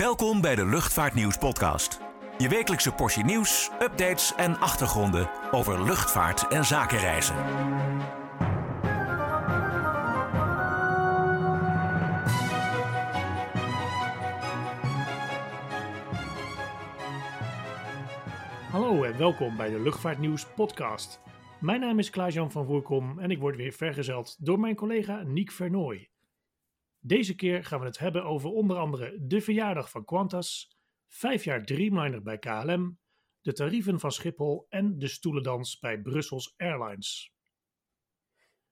Welkom bij de Luchtvaartnieuws podcast. Je wekelijkse portie nieuws, updates en achtergronden over luchtvaart en zakenreizen. Hallo en welkom bij de Luchtvaartnieuws podcast. Mijn naam is Klaas-Jan van Voorkom en ik word weer vergezeld door mijn collega Niek Vernooy. Deze keer gaan we het hebben over onder andere de verjaardag van Qantas, vijf jaar Dreamliner bij KLM, de tarieven van Schiphol en de stoelendans bij Brussels Airlines.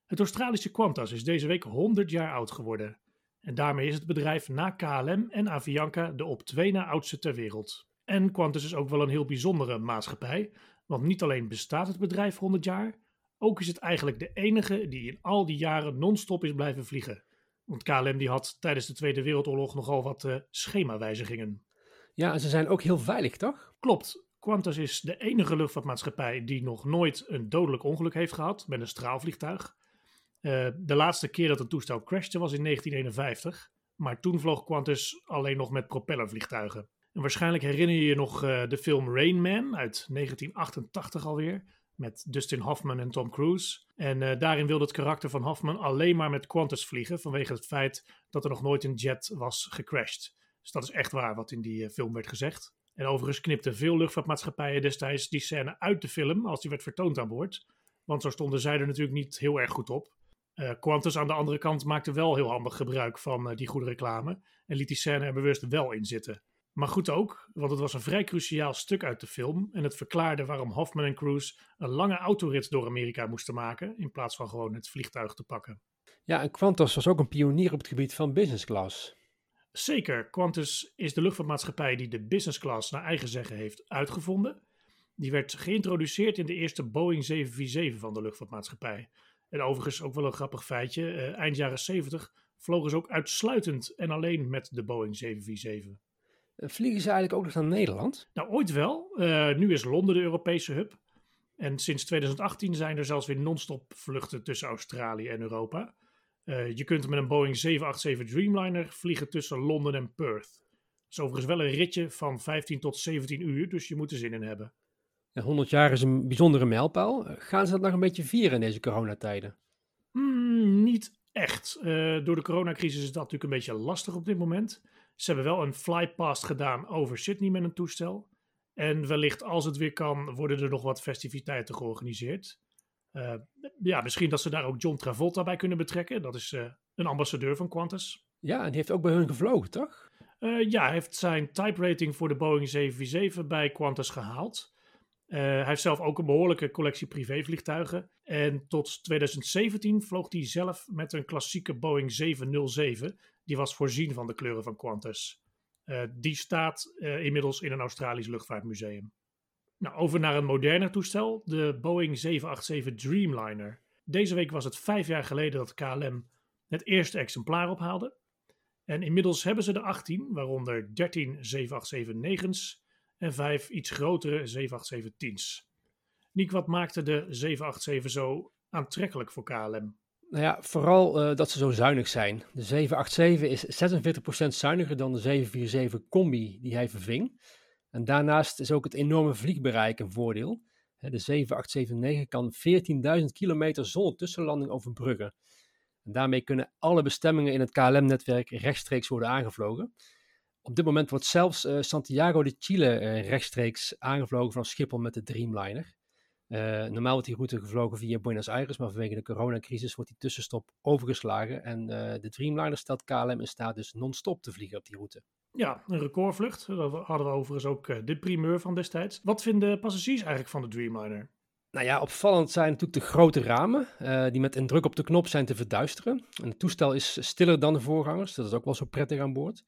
Het Australische Qantas is deze week 100 jaar oud geworden. En daarmee is het bedrijf na KLM en Avianca de op twee na oudste ter wereld. En Qantas is ook wel een heel bijzondere maatschappij, want niet alleen bestaat het bedrijf 100 jaar, ook is het eigenlijk de enige die in al die jaren non-stop is blijven vliegen. Want KLM die had tijdens de Tweede Wereldoorlog nogal wat uh, schemawijzigingen. Ja, en ze zijn ook heel veilig, toch? Klopt. Qantas is de enige luchtvaartmaatschappij die nog nooit een dodelijk ongeluk heeft gehad met een straalvliegtuig. Uh, de laatste keer dat een toestel crashte was in 1951, maar toen vloog Qantas alleen nog met propellervliegtuigen. En waarschijnlijk herinner je je nog uh, de film Rain Man uit 1988 alweer met Dustin Hoffman en Tom Cruise. En uh, daarin wilde het karakter van Hoffman alleen maar met Qantas vliegen vanwege het feit dat er nog nooit een jet was gecrashed. Dus dat is echt waar wat in die uh, film werd gezegd. En overigens knipten veel luchtvaartmaatschappijen destijds die scène uit de film als die werd vertoond aan boord. Want zo stonden zij er natuurlijk niet heel erg goed op. Uh, Qantas aan de andere kant maakte wel heel handig gebruik van die goede reclame en liet die scène er bewust wel in zitten. Maar goed ook, want het was een vrij cruciaal stuk uit de film en het verklaarde waarom Hoffman en Cruise een lange autorit door Amerika moesten maken in plaats van gewoon het vliegtuig te pakken. Ja, en Qantas was ook een pionier op het gebied van business class. Zeker, Qantas is de luchtvaartmaatschappij die de business class naar eigen zeggen heeft uitgevonden. Die werd geïntroduceerd in de eerste Boeing 747 van de luchtvaartmaatschappij. En overigens ook wel een grappig feitje, uh, eind jaren 70 vlogen ze ook uitsluitend en alleen met de Boeing 747. Vliegen ze eigenlijk ook nog naar Nederland? Nou, ooit wel. Uh, nu is Londen de Europese hub. En sinds 2018 zijn er zelfs weer non-stop vluchten tussen Australië en Europa. Uh, je kunt met een Boeing 787 Dreamliner vliegen tussen Londen en Perth. Dat is overigens wel een ritje van 15 tot 17 uur, dus je moet er zin in hebben. Ja, 100 jaar is een bijzondere mijlpaal. Gaan ze dat nog een beetje vieren in deze coronatijden? Mm, niet echt. Uh, door de coronacrisis is dat natuurlijk een beetje lastig op dit moment. Ze hebben wel een flypast gedaan over Sydney met een toestel. En wellicht als het weer kan, worden er nog wat festiviteiten georganiseerd. Uh, ja, misschien dat ze daar ook John Travolta bij kunnen betrekken. Dat is uh, een ambassadeur van Qantas. Ja, en die heeft ook bij hun gevlogen, toch? Uh, ja, hij heeft zijn type rating voor de Boeing 747 bij Qantas gehaald. Hij heeft zelf ook een behoorlijke collectie privévliegtuigen. En tot 2017 vloog hij zelf met een klassieke Boeing 707 die was voorzien van de kleuren van Qantas. Uh, die staat uh, inmiddels in een Australisch luchtvaartmuseum. Nou, over naar een moderner toestel, de Boeing 787 Dreamliner. Deze week was het vijf jaar geleden dat KLM het eerste exemplaar ophaalde. En inmiddels hebben ze er 18, waaronder 13 787-9's en 5 iets grotere 787-10's. Niek, wat maakte de 787 zo aantrekkelijk voor KLM? Nou ja, vooral uh, dat ze zo zuinig zijn. De 787 is 46% zuiniger dan de 747 Combi die hij verving. En daarnaast is ook het enorme vliegbereik een voordeel. De 7879 kan 14.000 kilometer zonder tussenlanding overbruggen. En daarmee kunnen alle bestemmingen in het KLM-netwerk rechtstreeks worden aangevlogen. Op dit moment wordt zelfs uh, Santiago de Chile uh, rechtstreeks aangevlogen van Schiphol met de Dreamliner. Uh, normaal wordt die route gevlogen via Buenos Aires, maar vanwege de coronacrisis wordt die tussenstop overgeslagen. En de Dreamliner stelt KLM in staat dus non-stop te vliegen op die route. Ja, een recordvlucht. Dat hadden we overigens ook de primeur van destijds. Wat vinden passagiers eigenlijk van de Dreamliner? Nou ja, opvallend zijn natuurlijk de grote ramen, die met een druk op de knop zijn te verduisteren. En het toestel is stiller dan de voorgangers, dat is ook wel zo prettig aan boord.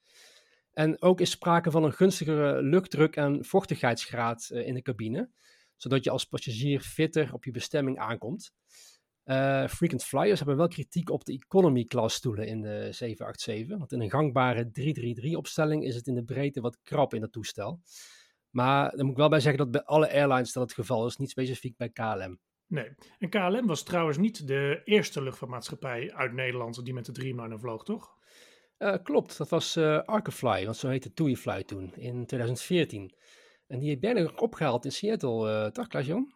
En ook is sprake van een gunstigere luchtdruk en vochtigheidsgraad in de cabine zodat je als passagier fitter op je bestemming aankomt. Uh, frequent flyers hebben wel kritiek op de economy class stoelen in de 787. Want in een gangbare 333 opstelling is het in de breedte wat krap in het toestel. Maar daar moet ik wel bij zeggen dat bij alle airlines dat het geval is, niet specifiek bij KLM. Nee, en KLM was trouwens niet de eerste luchtvaartmaatschappij uit Nederland die met de Dreamliner vloog, toch? Uh, klopt, dat was uh, Arkefly, want zo heette Toeifly toen, in 2014. En die ben ik opgehaald in Seattle, uh, toch Klaas-Jan?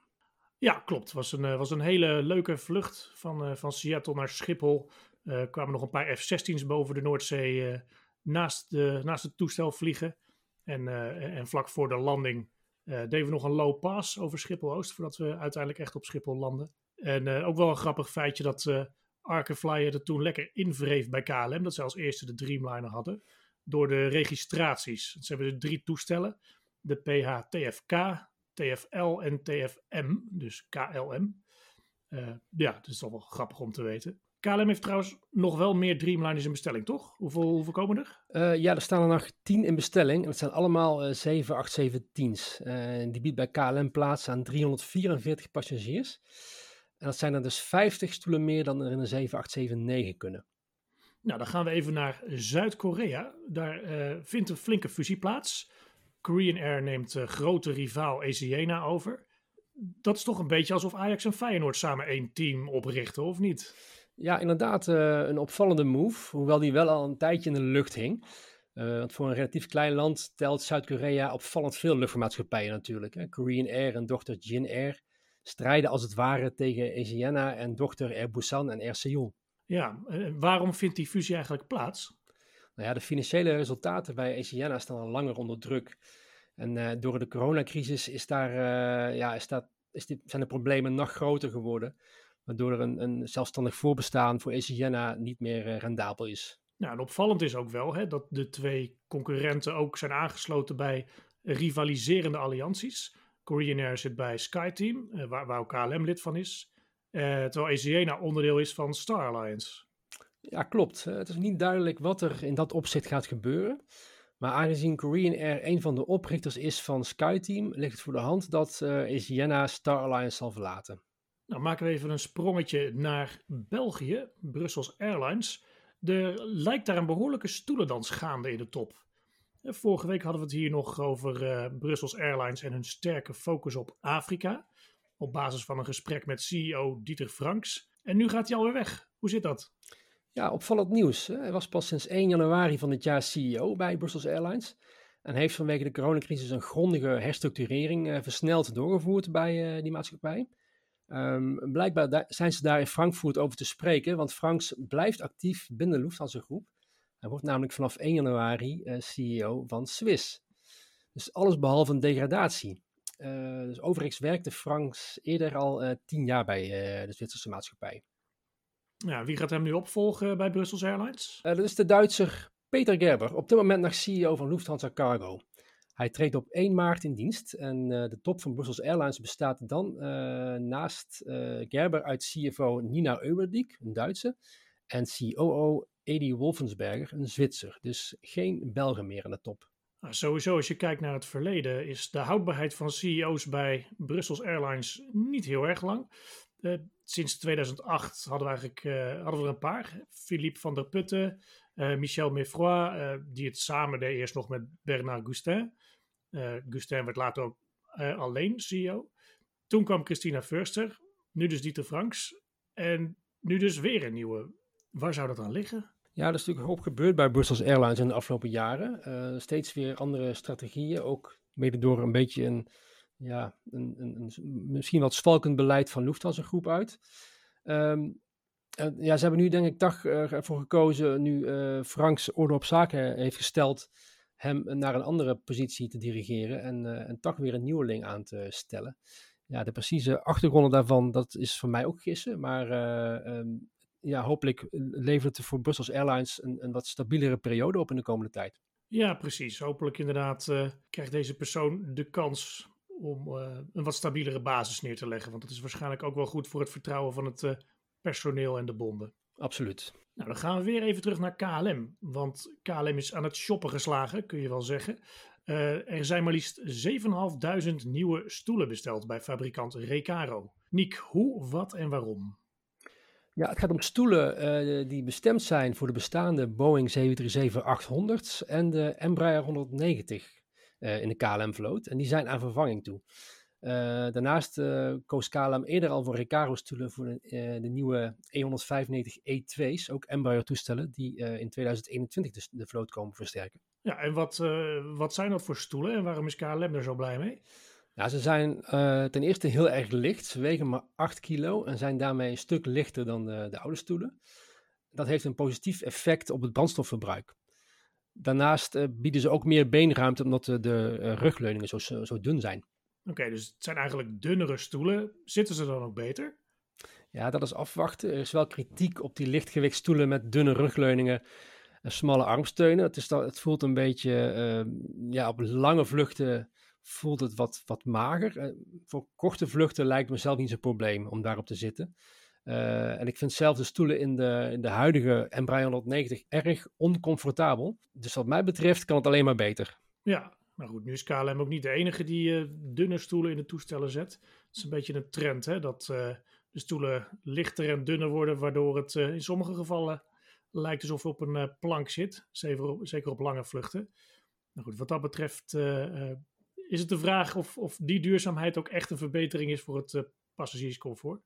Ja, klopt. Het was een, was een hele leuke vlucht van, van Seattle naar Schiphol. Er kwamen nog een paar F-16's boven de Noordzee naast, de, naast het toestel vliegen. En, en vlak voor de landing deden we nog een low pass over Schiphol-Oost, voordat we uiteindelijk echt op Schiphol landen. En ook wel een grappig feitje dat Arkeflyer er toen lekker invreef bij KLM, dat ze als eerste de Dreamliner hadden, door de registraties. Ze hebben er drie toestellen, de PH-TFK, TFL en TFM, dus KLM. Uh, ja, dat is toch wel grappig om te weten. KLM heeft trouwens nog wel meer Dreamliners in bestelling, toch? Hoeveel, hoeveel komen er? Uh, ja, er staan er nog 10 in bestelling. En het zijn allemaal uh, 787-10's. die biedt bij KLM plaats aan 344 passagiers. En dat zijn er dus 50 stoelen meer dan er in een 7879 kunnen. Nou, dan gaan we even naar Zuid-Korea. Daar uh, vindt een flinke fusie plaats. Korean Air neemt uh, grote rivaal Asiana over. Dat is toch een beetje alsof Ajax en Feyenoord samen één team oprichten, of niet? Ja, inderdaad, uh, een opvallende move. Hoewel die wel al een tijdje in de lucht hing. want voor een relatief klein land telt Zuid-Korea opvallend veel luchtvaartmaatschappijen natuurlijk. Hè. Korean Air en dochter Jin Air strijden als het ware tegen Asiana en dochter Air Busan en Air Seoul. Ja, waarom vindt die fusie eigenlijk plaats? Nou ja, de financiële resultaten bij Asiana staan al langer onder druk. En uh, door de coronacrisis is daar, uh, ja, is dat, is dit, zijn de problemen nog groter geworden. Waardoor er een, een zelfstandig voorbestaan voor Asiana niet meer uh, rendabel is. Nou, en opvallend is ook wel hè, dat de twee concurrenten ook zijn aangesloten bij rivaliserende allianties. Korean Air zit bij SkyTeam, uh, waar, waar ook KLM lid van is. Uh, terwijl Asiana onderdeel is van Star Alliance. Ja, klopt. Uh, het is niet duidelijk wat er in dat opzicht gaat gebeuren. Maar aangezien Korean Air een van de oprichters is van SkyTeam, ligt het voor de hand dat Asiana Star Alliance zal verlaten. Nou, maken we even een sprongetje naar België, Brussels Airlines. Er lijkt daar een behoorlijke stoelendans gaande in de top. Vorige week hadden we het hier nog over uh, Brussels Airlines en hun sterke focus op Afrika. Op basis van een gesprek met CEO Dieter Franks. En nu gaat hij alweer weg. Hoe zit dat? Ja, opvallend nieuws. Hij was pas sinds 1 januari van dit jaar CEO bij Brussels Airlines. En heeft vanwege de coronacrisis een grondige herstructurering uh, versneld doorgevoerd bij die maatschappij. Um, blijkbaar zijn ze daar in Frankfurt over te spreken, want Franks blijft actief binnen de Lufthansa groep. Hij wordt namelijk vanaf 1 januari uh, CEO van Swiss. Dus alles behalve een degradatie. Uh, dus overigens werkte Franks eerder al uh, tien jaar bij de Zwitserse maatschappij. Ja, wie gaat hem nu opvolgen bij Brussels Airlines? dat is de Duitser Peter Gerber, op dit moment nog CEO van Lufthansa Cargo. Hij treedt op 1 maart in dienst en de top van Brussels Airlines bestaat dan naast Gerber uit CFO Nina Euberdiek, een Duitse, en COO Edi Wolfensberger, een Zwitser. Dus geen Belgen meer aan de top. Nou, sowieso, als je kijkt naar het verleden, is de houdbaarheid van CEO's bij Brussels Airlines niet heel erg lang. Uh, sinds 2008 hadden we eigenlijk uh, hadden we er een paar. Philippe van der Putten, uh, Michel Meffroy, die het samen deed eerst nog met Bernard Gustin. Gustin werd later ook alleen CEO. Toen kwam Christina Förster, nu dus Dieter Franks. En nu dus weer een nieuwe. Waar zou dat aan liggen? Ja, er is natuurlijk een hoop gebeurd bij Brussels Airlines in de afgelopen jaren. Uh, steeds weer andere strategieën, ook mede door een beetje een, ja, een, een, misschien wat zwalkend beleid van Lufthansa groep uit. Um, uh, ja, ze hebben nu denk ik toch uh, ervoor gekozen, nu Franks orde op zaken heeft gesteld, hem naar een andere positie te dirigeren en, en toch weer een nieuweling aan te stellen. Ja, de precieze achtergronden daarvan, dat is voor mij ook gissen, maar um, ja, hopelijk levert het voor Brussels Airlines een, een wat stabielere periode op in de komende tijd. Ja, precies. Hopelijk inderdaad uh, krijgt deze persoon de kans om uh, een wat stabielere basis neer te leggen. Want dat is waarschijnlijk ook wel goed voor het vertrouwen van het uh, personeel en de bonden. Absoluut. Nou, dan gaan we weer even terug naar KLM. Want KLM is aan het shoppen geslagen, kun je wel zeggen. er zijn maar liefst 7.500 nieuwe stoelen besteld bij fabrikant Recaro. Niek, hoe, wat en waarom? Ja, het gaat om stoelen uh, die bestemd zijn voor de bestaande Boeing 737-800's en de Embraer 190 uh, in de KLM-vloot. En die zijn aan vervanging toe. daarnaast koos KLM eerder al voor Recaro-stoelen voor de, de nieuwe E195 E2's, ook Embraer-toestellen, die in 2021 dus de vloot komen versterken. Ja, en wat, wat zijn dat voor stoelen en waarom is KLM er zo blij mee? Ja, ze zijn ten eerste heel erg licht. Ze wegen maar 8 kilo en zijn daarmee een stuk lichter dan de, de oude stoelen dat heeft een positief effect op het brandstofverbruik. Daarnaast uh, bieden ze ook meer beenruimte omdat de, de uh, rugleuningen zo, zo, dun zijn. Oké, dus het zijn eigenlijk dunnere stoelen. Zitten ze dan ook beter? Ja, dat is afwachten. Er is wel kritiek op die lichtgewichtstoelen met dunne rugleuningen en smalle armsteunen. Het, is dat, het voelt een beetje, ja, op lange vluchten voelt het wat, wat mager. Eh, voor korte vluchten lijkt me zelf niet zo'n probleem om daarop te zitten. Uh, en ik vind zelf de stoelen in de, in de huidige M390 erg oncomfortabel. Dus wat mij betreft kan het alleen maar beter. Ja, maar goed, nu is KLM ook niet de enige die uh, dunne stoelen in de toestellen zet. Het is een beetje een trend, hè, dat de stoelen lichter en dunner worden, waardoor het in sommige gevallen lijkt alsof je op een plank zit. Zeker op, zeker op lange vluchten. Nou goed, wat dat betreft is het de vraag of, of die duurzaamheid ook echt een verbetering is voor het passagierscomfort.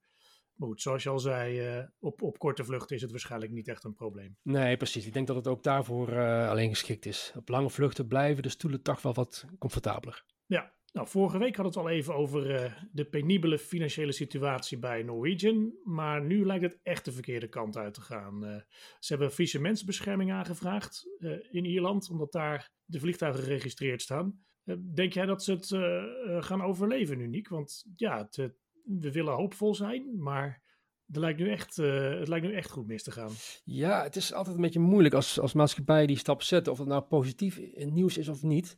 Maar goed, zoals je al zei, uh, op, op korte vluchten is het waarschijnlijk niet echt een probleem. Nee, precies. Ik denk dat het ook daarvoor uh, alleen geschikt is. Op lange vluchten blijven de stoelen toch wel wat comfortabeler. Ja, nou, vorige week hadden we het al even over uh, de penibele financiële situatie bij Norwegian. Maar nu lijkt het echt de verkeerde kant uit te gaan. ze hebben faillissementsbescherming aangevraagd in Ierland, omdat daar de vliegtuigen geregistreerd staan. Denk jij dat ze het gaan overleven nu, Niek? Want ja, het, we willen hoopvol zijn, maar het lijkt nu echt, het lijkt nu echt goed mis te gaan. Ja, het is altijd een beetje moeilijk als, als maatschappij die stap zetten, of dat nou positief nieuws is of niet.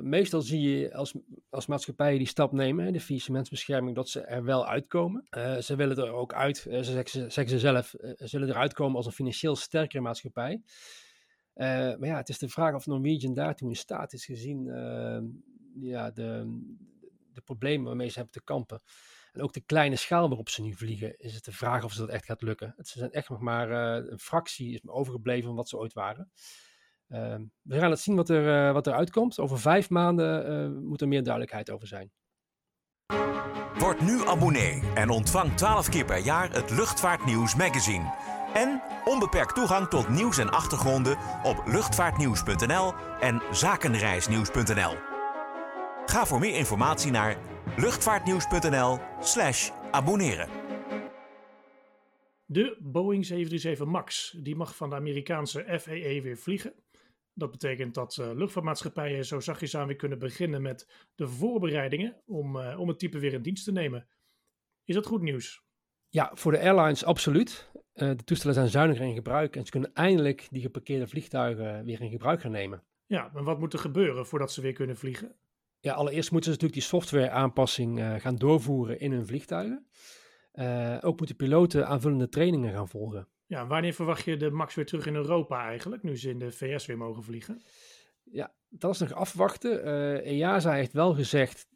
Meestal zie je als, als maatschappijen die stap nemen, de faillissementsbescherming, dat ze er wel uitkomen. Ze willen er ook uit, ze zeggen, zeggen, ze zelf, zullen eruit komen als een financieel sterkere maatschappij. Maar ja, het is de vraag of Norwegian daartoe in staat is gezien ja, de, de problemen waarmee ze hebben te kampen. En ook de kleine schaal waarop ze nu vliegen, is het de vraag of ze dat echt gaat lukken. Het zijn echt nog maar uh, een fractie is overgebleven van wat ze ooit waren. Uh, we gaan het zien wat er, uh, wat er uitkomt. Over vijf maanden moet er meer duidelijkheid over zijn. Word nu abonnee en ontvang 12 keer per jaar het Luchtvaartnieuws magazine. En onbeperkt toegang tot nieuws en achtergronden op luchtvaartnieuws.nl en zakenreisnieuws.nl. Ga voor meer informatie naar luchtvaartnieuws.nl/slash abonneren. De Boeing 737 MAX die mag van de Amerikaanse FAA weer vliegen. Dat betekent dat uh, luchtvaartmaatschappijen zo zachtjes aan weer kunnen beginnen met de voorbereidingen om, uh, om het type weer in dienst te nemen. Is dat goed nieuws? Ja, voor de airlines absoluut. Uh, de toestellen zijn zuiniger in gebruik en ze kunnen eindelijk die geparkeerde vliegtuigen weer in gebruik gaan nemen. Ja, en wat moet er gebeuren voordat ze weer kunnen vliegen? Ja, allereerst moeten ze natuurlijk die software-aanpassing uh, gaan doorvoeren in hun vliegtuigen. Uh, ook moeten piloten aanvullende trainingen gaan volgen. Ja, wanneer verwacht je de MAX weer terug in Europa eigenlijk, nu ze in de VS weer mogen vliegen? Ja, dat is nog afwachten. Uh, EASA heeft wel gezegd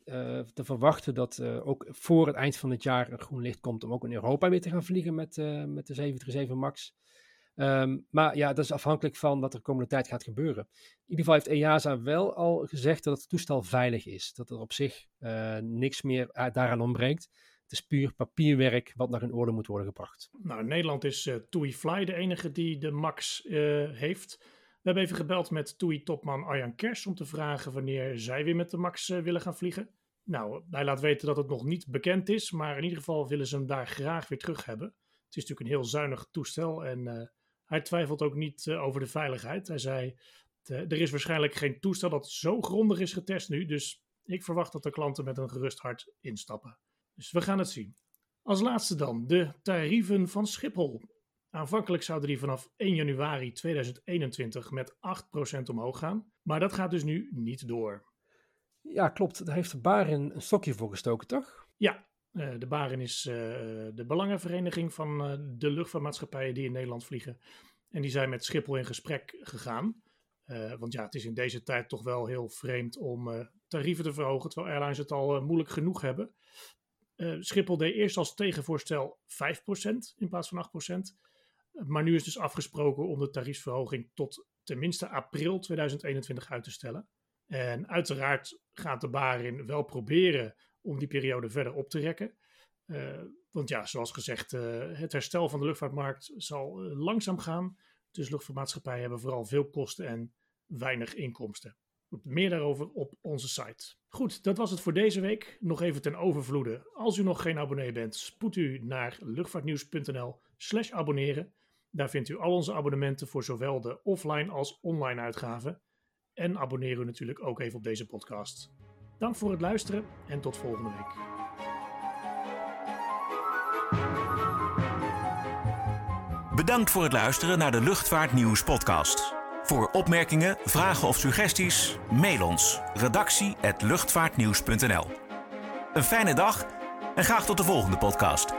te verwachten dat ook voor het eind van het jaar een groen licht komt om ook in Europa weer te gaan vliegen met, met de 737 MAX. Um, maar ja, dat is afhankelijk van wat er de komende tijd gaat gebeuren. In ieder geval heeft EASA wel al gezegd dat het toestel veilig is. Dat er op zich niks meer daaraan ontbreekt. Het is puur papierwerk wat nog in orde moet worden gebracht. Nou, in Nederland is TUI Fly de enige die de MAX heeft. We hebben even gebeld met TUI-topman Arjan Kers om te vragen wanneer zij weer met de MAX willen gaan vliegen. Nou, hij laat weten dat het nog niet bekend is, maar in ieder geval willen ze hem daar graag weer terug hebben. Het is natuurlijk een heel zuinig toestel en hij twijfelt ook niet uh, over de veiligheid. Hij zei: Er is waarschijnlijk geen toestel dat zo grondig is getest nu. Dus ik verwacht dat de klanten met een gerust hart instappen. Dus we gaan het zien. Als laatste dan de tarieven van Schiphol. Aanvankelijk zouden die vanaf 1 januari 2021 met 8% omhoog gaan. Maar dat gaat dus nu niet door. Ja, klopt. Daar heeft de Barin een stokje voor gestoken, toch? Ja, uh, de Barin is uh, de belangenvereniging van uh, de luchtvaartmaatschappijen die in Nederland vliegen. En die zijn met Schiphol in gesprek gegaan. want ja, het is in deze tijd toch wel heel vreemd om tarieven te verhogen, terwijl airlines het al moeilijk genoeg hebben. Schiphol deed eerst als tegenvoorstel 5% in plaats van 8%. Maar nu is dus afgesproken om de tariefsverhoging tot tenminste april 2021 uit te stellen. En uiteraard gaat de Barin wel proberen om die periode verder op te rekken. want ja, zoals gezegd, het herstel van de luchtvaartmarkt zal langzaam gaan. Dus luchtvaartmaatschappijen hebben vooral veel kosten en weinig inkomsten. Meer daarover op onze site. Goed, dat was het voor deze week. Nog even ten overvloede. Als u nog geen abonnee bent, spoed u naar luchtvaartnieuws.nl/slash abonneren. Daar vindt u al onze abonnementen voor zowel de offline als online uitgaven. En abonneer u natuurlijk ook even op deze podcast. Dank voor het luisteren en tot volgende week. Bedankt voor het luisteren naar de Luchtvaartnieuws podcast. Voor opmerkingen, vragen of suggesties, mail ons redactie@luchtvaartnieuws.nl. Een fijne dag en graag tot de volgende podcast.